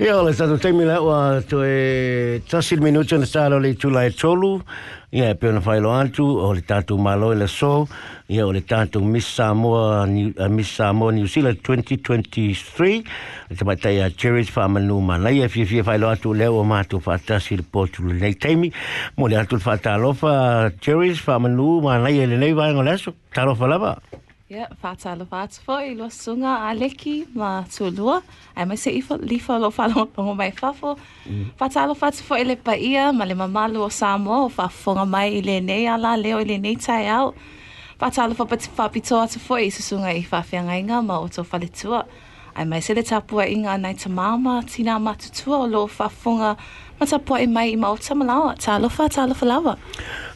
Ia, ole tatu teimi la ua to e tasil minuto na salo le tula e tolu. Ia, e peona whailo antu o le tatu malo e la so. Ia, o le tatu Miss Samoa, uh, Miss Samoa New Zealand 2023. Le te matai a Cherries whamanu manai e fia fia whailo atu leo o mātu whaatasi le potu le nei teimi. Mo le atu whaatalofa Cherries whamanu manai e le nei vai ngoleso. Talofa lava. Ia, whātala whātu fo i loa sunga a leki ma tūlua. Ai mai se i wha, li wha lo whalo pongo mai whafo. Whātala whātu fo i le ia ma le mamalu o Samoa o whafonga mai i le nei ala leo i le nei tai au. Whātala wha pati whapito atu fo i susunga i whawhiangainga ma o tō whaletua. Ai mai se le tapua i ngā nai ta māma tina matutua o lo whafonga ma tapua i mai i ma o tamalawa. Tālofa, tālofa lawa.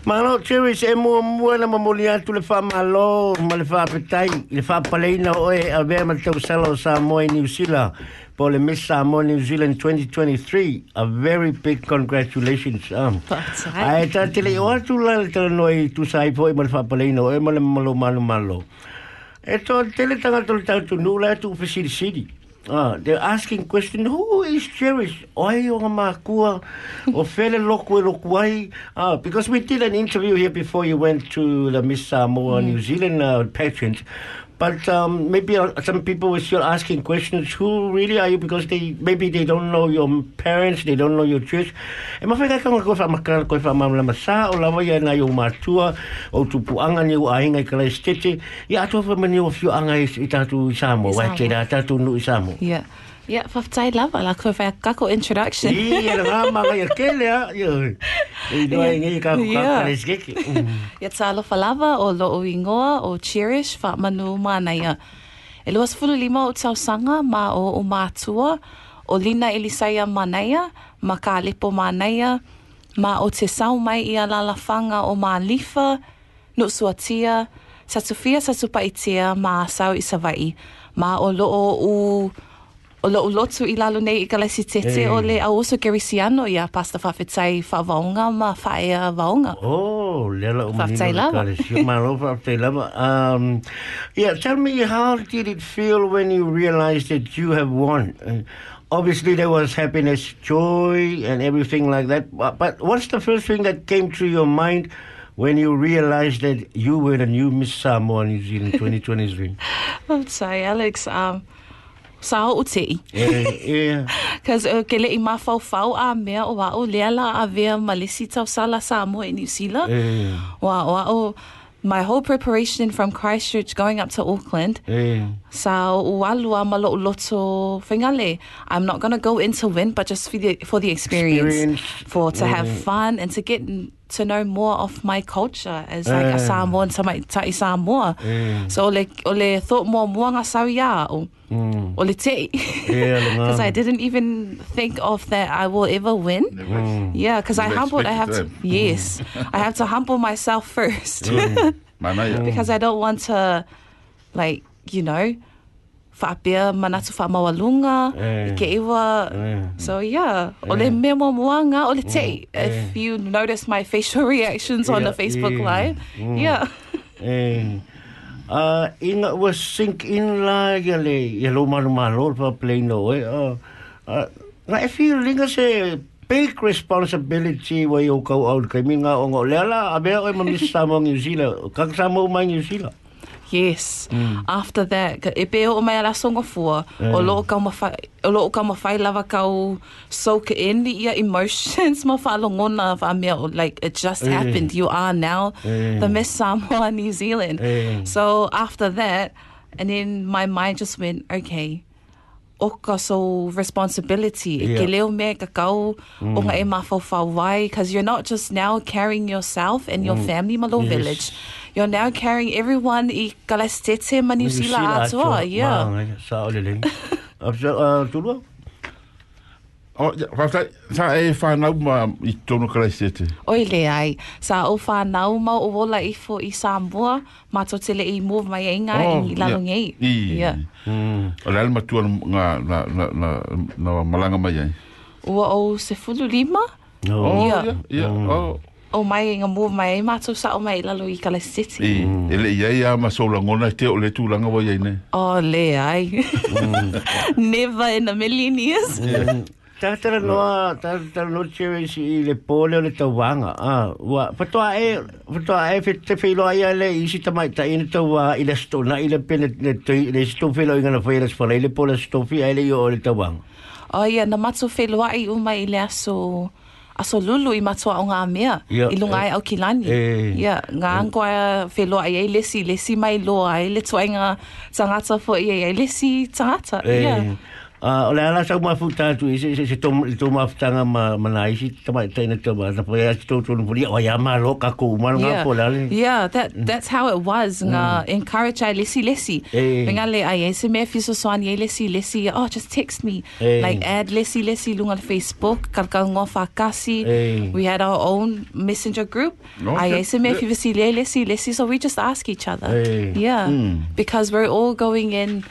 Malo, Cherish, e mua mua na mamuli atu le wha malo, ma le wha petai, le wha paleina oe a vea ma tau sala o Samoa i New Zealand, po le Miss Samoa New Zealand 2023. A very big congratulations. Um. Ai, ta te le o atu la le tala noi tu sai po i ma le wha paleina oe ma le malo malo malo. E to te le tanga tolu tau tu nula atu upe City City. Ah, they're asking question, who is Cherish? Oi o ngā mākua, o whele loku e loku ai. Ah, because we did an interview here before you went to the Miss Samoa New Zealand uh, pageant. But um, maybe uh, some people were still asking questions, who really are you? Because they maybe they don't know your parents, they don't know your church. E mawhai ka koe whamakara koe whamamla masa, o lawa ia na iu mātua, o tupuanga ni u ahinga i kalai stete. Ia atua whamani o whiu anga i tātu i Samoa, wai te rā tātu nu i Samoa. Yeah. Yeah, whaftai lava, la koe whai kako introduction. Ia, ngā manga ia kele a, ia. I doa i ngai ka ka Yeah. kare skeke. Ia tālo whalawa o lo o ingoa o Cherish wha manu mānaia. E luas fulu lima o tausanga ma o o o Lina mānaia, ma ka mānaia, ma o te sau mai i a lalawhanga o mā lifa, no suatia, satufia satupaitia ma sau i savai, ma o lo o u o lo lotu i lalo nei i kalesi tete Eh. o le a oso gerisiano ia pasta whawhetai whavaonga ma whaea vaonga. Oh, lela o manino lava. kare. Si malo whaftai lava. Um, yeah, tell me, how did it feel when you realized that you have won? Uh, obviously, there was happiness, joy, and everything like that. But, but what's the first thing that came to your mind when you realized that you were the new Miss Samoa New Zealand 2023? I'm sorry, Alex. Um, sa o te Eh, yeah. Because uh, ke le i mawhau whau a mea o wa o lea la a vea malisi tau sala sa mo i New Zealand. Eh, Wa wa o my whole preparation from Christchurch going up to Auckland. eh. Sa o walua ma lo loto whengale. I'm not going to go in to win, but just for the, for the experience. Experience. For to have Mm. fun and to get to know more of my culture as like Eh. a Samoan, tamai tai Samoa. Eh. So o le, o le thought more mua ngā sau ia o. Mm. O le te. Yeah, le Because I ngā. didn't even think of that I will ever win. Mm. Yeah, because I Never humbled. I have to. expected Yes, I have to humble myself first Mana ia. because I don't want to, like you know, whaapea manatu whaamawalunga, Eh. i ke iwa. Eh. So yeah, o Eh. le mea mua moanga, o le te. eh. If you notice my facial reactions on the Facebook yeah. Live, Mm. yeah. Eh, uh, inga was sink in la ya le ya lo maru malo pa play no eh uh, uh, na I feel linga se big responsibility wa yo kau au kai minga o ngo le ala abe o ma mis samo New Zealand ka samo mai New Zealand Yes. After that, ka- e pe o mai ala songa fua, Mm. o loo ka mawhai, o loo ka mawhai lava kau soak in the emotions ma whaalongona wha mea, o, like it just Mm. happened. You are now Mm. the Miss Samoa New Zealand. Mm. So after that, and then my mind just went, okay, oka so responsibility. Yeah. Yeah. Ke leo mea ka kau o ngā e mawhau wai, because you're not just now carrying yourself and your family malo Yes. village. You're now carrying everyone i Galestete ma New Zealand atua. Yeah. sa o le le uh, tulua O, ia, whawhai, sa e whanau ma i tono kala. Oi le ai. Sa o whanau ma o wola i fo i Samoa, ma to tele i move mai e ngā Oh, i lalo ngei. I. Yeah. mm. O le alma tua ngā, na, na, na, na malanga mai ai. Ua o se fulu lima? no Oh, Yeah. ia, ia. Mm. Oh, o mai ngā move mai e mātou sa o mai i lalo i Kala City. I, ele ia ia ma sola ngona te o le tūlanga wa iei ne. Oh, le ai. Never in a million years. Ta tara noa, ta tara noa tere si i le pole o le tauanga. Ah, wa, patoa e, patoa e fe te whilo ai le isi tamai ta ina tau wa i le sto, na i le pene le tui, le sto whilo i ngana whaira spala, i le pole sto fi ai le i o le tauanga. O ia, na matu whelua i uma i le aso aso lulu i matua o ngā mea Ia, i lunga eh, ai au kilani. eh. Ia, ngā angoa whelua i ei lesi, lesi mai loa, i le tuainga tangata fo i ei lesi tangata. Ia. Ah, o le ala sa ma fu tatu i se se se tom to ma ftanga ma ma na isi tamai ta ina ma na pa ya to to no o ya ma lo ka ko ma nga Yeah, po la le. yeah that, that's how it was. Ngā encourage ai lesi lesi. Eh. Ringa le ai e se mea fiso soani e lesi lesi. Oh, just text me. Eh. Like add lesi lesi lunga le Facebook. Kalka ngā whakasi. Eh. We had our own messenger group. No, ai okay. e se mea Yeah. fivasi le lesi lesi. So we just ask each other. Eh. Yeah. Hmm. Because we're all going in,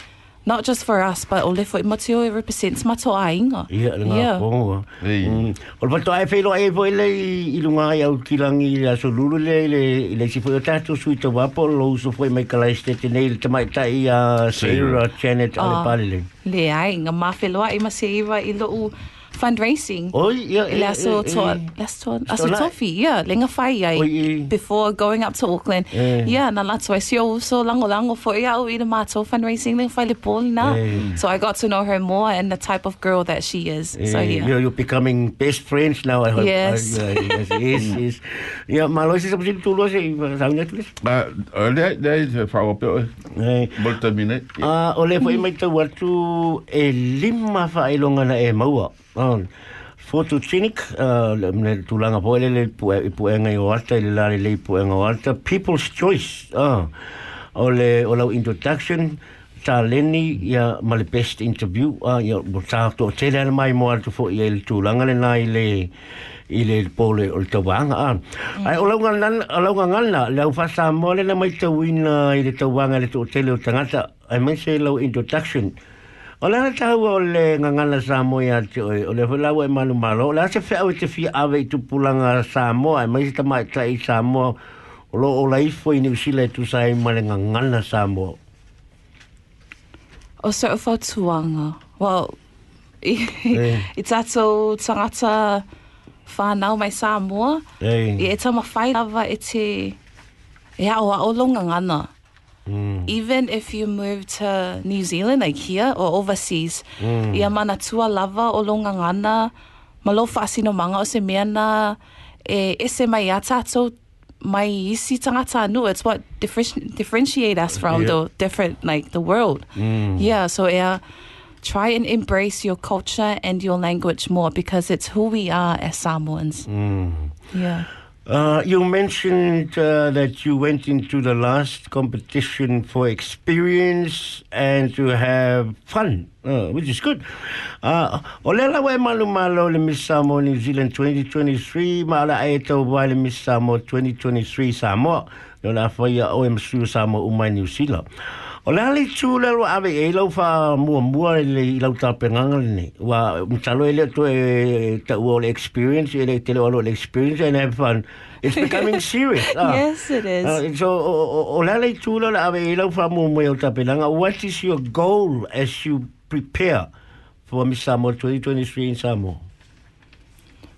not just for us, but o lefo i matio i represents mato a inga. Ia, yeah, ngā yeah. kōngua. Mm. O ai whelo e voi le i lunga i au kilangi i aso lulu le le i le si fwoi o tato sui tau apo lo uso fwoi mai kalai stete nei le tamai tai a Sarah Janet o le pale le. Le ai, ngā mawhelo ai ma se iwa i lo u... fundraising. Oi ia Le aso toa, let's toa, aso Stolai. tofi, yeah, le ngā whai ai, before going up to Auckland. Eh. Yeah, na lato ai sio so lango lango fo ia au i le fundraising le whai le pōli nā. Eh. So I got to know her more and the type of girl that she is. So Eh, yeah. You're, you're becoming best friends now. I hope. Yes. Uh, yes, yes, yes. Yeah, malo si sa pasi tulo si sa unya tulis. Ma, o le, le, te whawa pe oe. Eh, Molta mine. Ah, o le foi mai tau atu e lima whaelonga na e maua. on photo clinic uh to langa boile le pu pu enga yo alta le lale le pu enga alta people's choice ah ole ole introduction ta leni ya male best interview ah uh, ya bota to tele al mai mo alto fo yel tu langa le nai le i le pole o te wanga. Ai, o launga ngana, o launga ngana, leo fasa mole na mai te ina i le tau wanga le te o tele o tangata. Ai, mai se lau introduction. O le tau o le ngangana Samoa te oi, o le whalau e manu malo, o le ase whea o te whia awe i tupulanga Samoa, e mai se tamai ta i Samoa, o lo o la ifo i New Zealand tu sa i male ngangana Samoa. O so o whautuanga. Well, i, Eh. i tato tangata whanau mai Samoa, Ei. i e tama whai lava e te, e o a o longa ngana. Mm. Even if you move to New Zealand, like here or overseas, Mm. ia mana tua lava o longa ngana, ma lo whaasino manga o se mea na e ese mai a tātou mai isi tangata anu. It's what differenti- differentiate us from Yeah. the different, like the world. Mm. Yeah, so yeah, try and embrace your culture and your language more because it's who we are as Samoans. Mm. Yeah. Uh, you mentioned uh, that you went into the last competition for experience and to have fun, uh, which is good. Uh, o le malu malo le Miss Samoa New Zealand 2023, ma ala e wai le Miss Samoa 2023 Samoa, no la whaia o Samoa umai New Zealand. O le ali tū le lo ave e lau wha mua mua le i lau tāpenganga le ne. Wa mtalo e le to e ta ua le experience, e le te leo le experience and have fun. It's becoming serious. ah. Yes, it is. Uh, so, o, le ali tū le ave e lau wha mua mua o tāpenganga. What is your goal as you prepare for Miss Samoa 2023 in Samoa?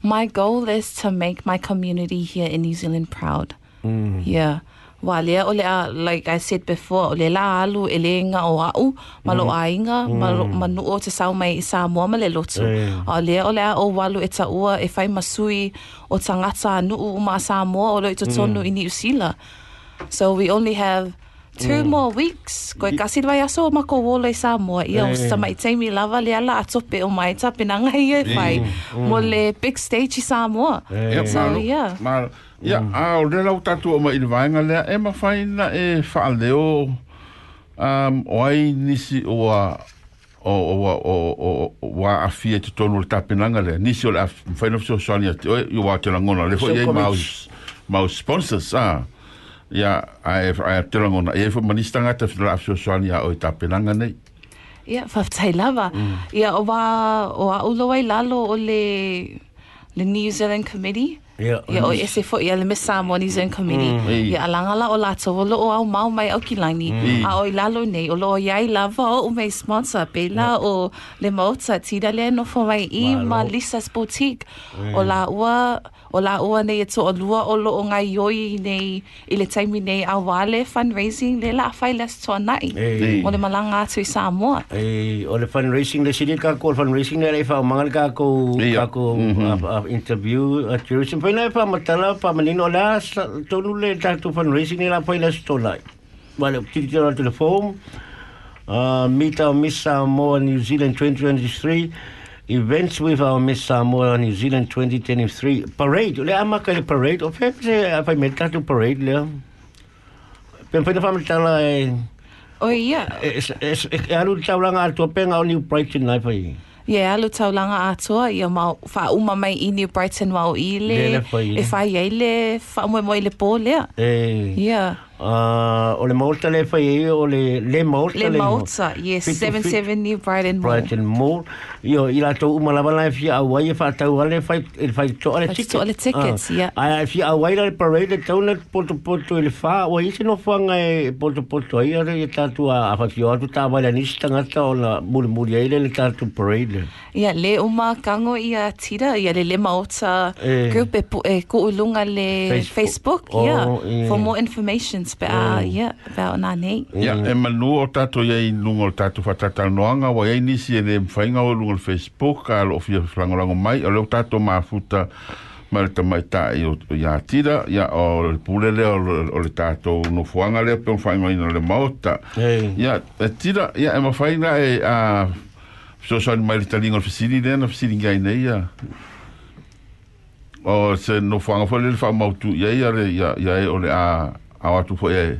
My goal is to make my community here in New Zealand proud. Mm. Yeah. Wa lea o lea, like I said before, o le la alu e le inga o au, ma lo ainga, ma lo manu o te sau mai i Samoa ma le lotu. Eh. O lea o lea o walu e ta ua e whai masui o tangata anu o ma Samoa o lo i to tonu i New Zealand. So we only have two more weeks. Koe kasi vai aso o mako wolo i Samoa. Ia o sa mai teimi lava le ala atope o mai ta pinanga i e whai. Mo le big stage i Samoa. Ia, So, malo, yeah. Ia, a o le lau tatu o ma i le vaenga lea, e ma whaina e whaaleo um, o ai nisi o a o o o o o wa a fie te tonu le tapinanga le nisi o le whaina fsio soani ati oe i wa te langona le fo So iei mau sponsors a. Ia a e a te langona e fo manistanga te fsio fsio soani a o i tapinanga nei. Ia, whaftai lava. Ia, o wā, o a ulo lalo o le, le New Zealand Committee, Yeah. Ia o ese fo ia le Miss Samoa New Zealand Committee. Mm. Ia alangala o lato o loo au mau mai au kilangi. A o i lalo nei o loo iai lava o mei sponsor pe la o le mauta tida le no fo mai i ma Lisa's Boutique. O la ua o la ua nei e to o lua o loo ngai yoi nei i le taimi nei a wale fundraising le la fai les to nai. O le malanga atu i Samoa. O le fundraising le sini ka ko fundraising le fa mangal ka ko ka ko Mhm. a- a- interview a tourism faina e whamatala, whamanino, la to tonu le tatu fundraising, e la faina stolai. Wale, kiri tira te le form, uh, meet our Miss Samoa New Zealand 2023, events with our Miss Samoa New Zealand 2023, parade, le amaka le parade, o fepe pa a faime tatu parade le, pen faina whamatala e... Oh, yeah. E, es e, e, e, e, e, e, e, e, e, Ie, alu taulanga atua, ia mau wha uma mai i New Brighton wau i le, Le le whai le. e whai ei le, wha moe moe le pō lea. E Ia, uh, o le maulta le fai e o le le maulta le mauta, yes, Fitu- 77 New Brighton Mall. Brighton Mall. Io i la tau umalava lai fia awai e wha tau ale fai e fai to ale Fai ticket. to ale tickets, ah. ia. Ai fia awai le parade e tau na poto poto e le fa o isi no fuanga e poto poto ai are e tatu a fio atu ta wale nisi tangata o la muli muli ai le le tatu parade le. Ia, le uma kango i a tira, ia le le mauta E. Eh. group e, e kuulunga le Facebook. Facebook, ia, Oh, ia. for eh. more information about, ia, about nā nei. Ia, e manu o tato iai lunga o tato whatata noanga, wa iai nisi e le mwhainga o lunga o Facebook, ka lo fia whangorango mai, o leo tato mafuta ma le tamai ta i o ia tira, ia o le pulele o le- tato no fuanga le pe whainga ina le maota. Ia, e tira, ia e mawhainga e a so so mai le talinga o fisiri le na fisiri ngai nei ia. O se no fuanga fo le fa mautu ia ia ia ia e o le a a watu fo e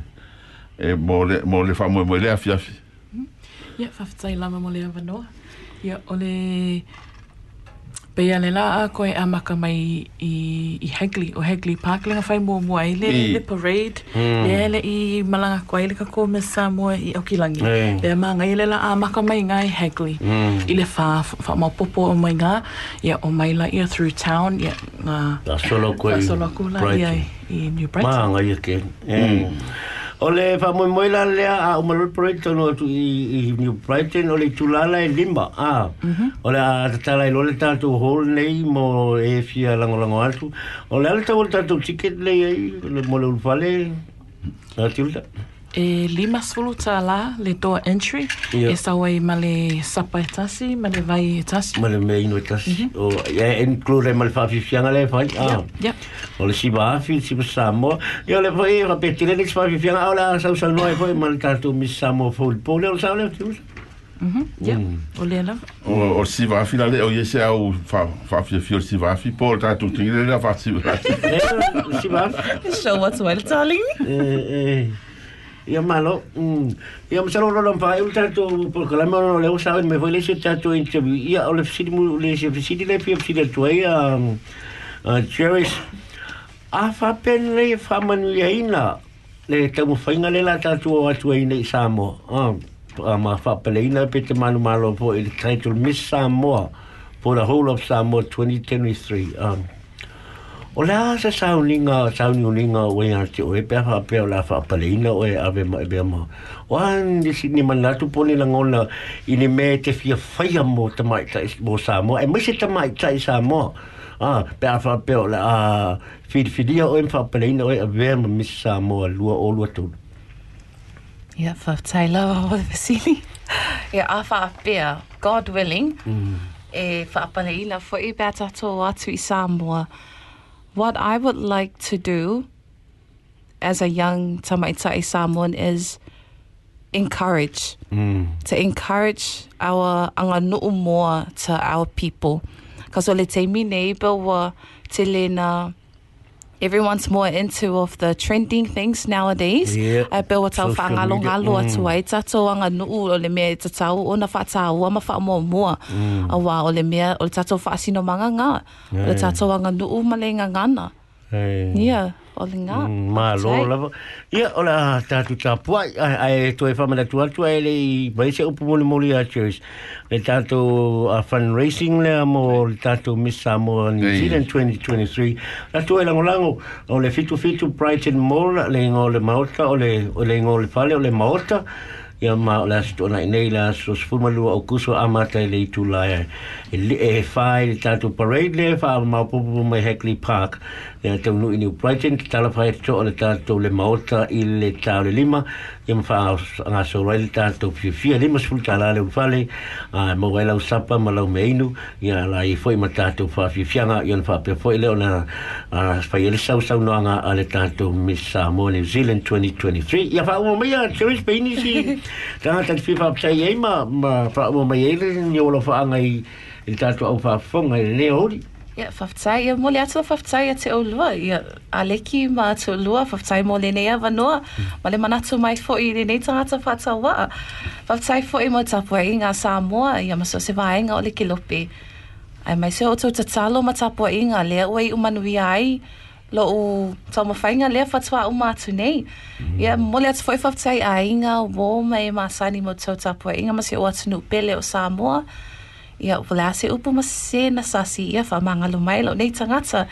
e mo le mo le fa mo le afiafi. Ia, whawhitai lama mo le avanoa Ia, o. Pea le la a koe a maka mai i, i Hagley, o Hagley Park, lenga whai mua mua i le, I. le parade, le ele i malanga koe, le ka ko me Samoa i Aukilangi. Ei. Le manga i le la a maka mai ngā i Hagley. Mm. I le wha, wha maupopo o mai ngā, ia o mai la ia through town, ia ngā... Ta solo koe. Ngā solo kula ia i, New Brighton. Maanga ia ke. O le fa moi moi la le a o mal proyecto no tu i i mi project no le tu la la limba a. O le a ta la lo le ta tu hol nei mo e fia lango lango ngolo o le alta volta tu ticket le le mo le fale la tiulta e lima sulu tā la le door entry Ia. e sawa i ma le sapa e tasi ma le vai e tasi Ma le me ino e tasi. O e include ma le whawhiwhianga le whai. A. Ia. O le siba afi, siba Samoa. I o le whai, ra petile ni siba whawhiwhianga. O le a sau sau noe whai ma le tātou miss Samoa fōli pōle. O le sau le tiulta. Ia, o le lava. O o si va fila le o yese au fa fa fia fia si va fi por ta tu tingi le fa si va. E, siba afi. Show what's well, darling. eh, eh, ia malo mm. ia salo lo lampa eu tato por que la mano no le usa me foi le tato interview ia o le fsidi mu le se fsidi le fia fsidi a a cherish a fa pen le fa manu ina le tamu fainga le la tato o atu ina samo Ah. a ma fa pele ina pe te manu malo po il title Miss Samoa for the whole of Samoa 2023 um, O le a sa sauninga, sauninga o e arte o e pea wha pea o la wha paleina o e ave ma e bea ma. O an di si ni manatu poni la ngona i ni me te fia whaia mo te mai tai mo Samoa. E mai se te mai tai Samoa. Ah, pea wha pea o la a whiri whiria o e wha paleina o e ave ma mis Samoa lua o lua tūna. Ia, whawtai lawa o le fasili. Ia, a whaapea, God willing, e whaapale ila fo i bea tato atu i Samoa. What I would like to do as a young Tamaitai Samoan is encourage. Mm. to encourage our anga nuu more to our people. Because ole te mi neighbor wa te lena everyone's more into of the trending things nowadays. Yeah. A pe wa tau Social whangalo media. ngalo Mm. atu ai tato anga nuu ole mea te tau o na whatau ama wha mua mua. A wā ole mea ole tato whaasino manga ngā. Ole tato anga nuu malenga ngana. Ia, o. Mm, Ma lo lava. Ia o la tatu tapu ai ai to e famana tu atu ai le vai se upu mole mole a church. Le tatu a fundraising le mo le tatu Miss Samoa New. Zealand 2023. La tu e lango lango o le fitu fitu Brighton Mall le ngo le maota o le o le ngo le fale o le maota. Ia ma o la sto na nei la so sfuma lua o kuso amata le itu la e e e fai le tatu parade le fa ma popo mai Hackley Park ya te nu ni Brighton te tala fai to le ta to le maota i le ta le lima e mfa nga so le ta to fi fi le mas fulta la le fale a mo ga la usapa ma la meinu. Ya la i foi ma ta to fa fi fi nga yon fa pe foi le ona a fa i le sa no nga a le ta to Miss Samoa New Zealand 2023 ya fa o mea ya che is peini si. Ta ta fi fa pa ma ma fa o me ye le ni o lo fa i le ta to au fa fonga le ori ia faafetai ia mole atu faafetai a te olua ia aleki ma te olua faafetai mo lenei avanoa ma le manatu mai foʻi lenei tagata faataua'a faafetai foʻi mo tapuaʻi ga samoa ia ma se vaega o le kilope ae mai se o tou tatalo ma tapuaʻiga lea ua iʻu manuia ai loʻu taumafaiga lea fatuaʻuma atu nei ia mole atu foʻi faafetai aiga uō ma e masani mo tou tapuaʻiga ma se o atunuu pele o samoa Ia, wala se upu ma se na sasi ia wha mangalu mai lo nei tangata.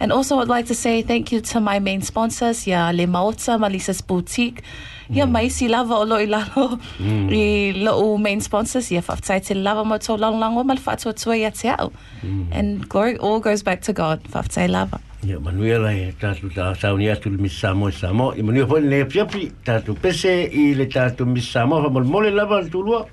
And also I'd like to say thank you to my main sponsors, ia Le Maota, Malisa's Boutique. Ia mm. mai si lava o lo i lalo mm. i lo main sponsors, ia whaftai te lava mo tō lang lang o mal whatua tua ia te au. Mm. And glory all goes back to God, whaftai lava. Ia manuela e tatu ta sauni atu le Miss Samoa i Samoa. Ia manuela po le piapi tatu pese i le tatu Miss Samoa fa mole mole lava le tulua.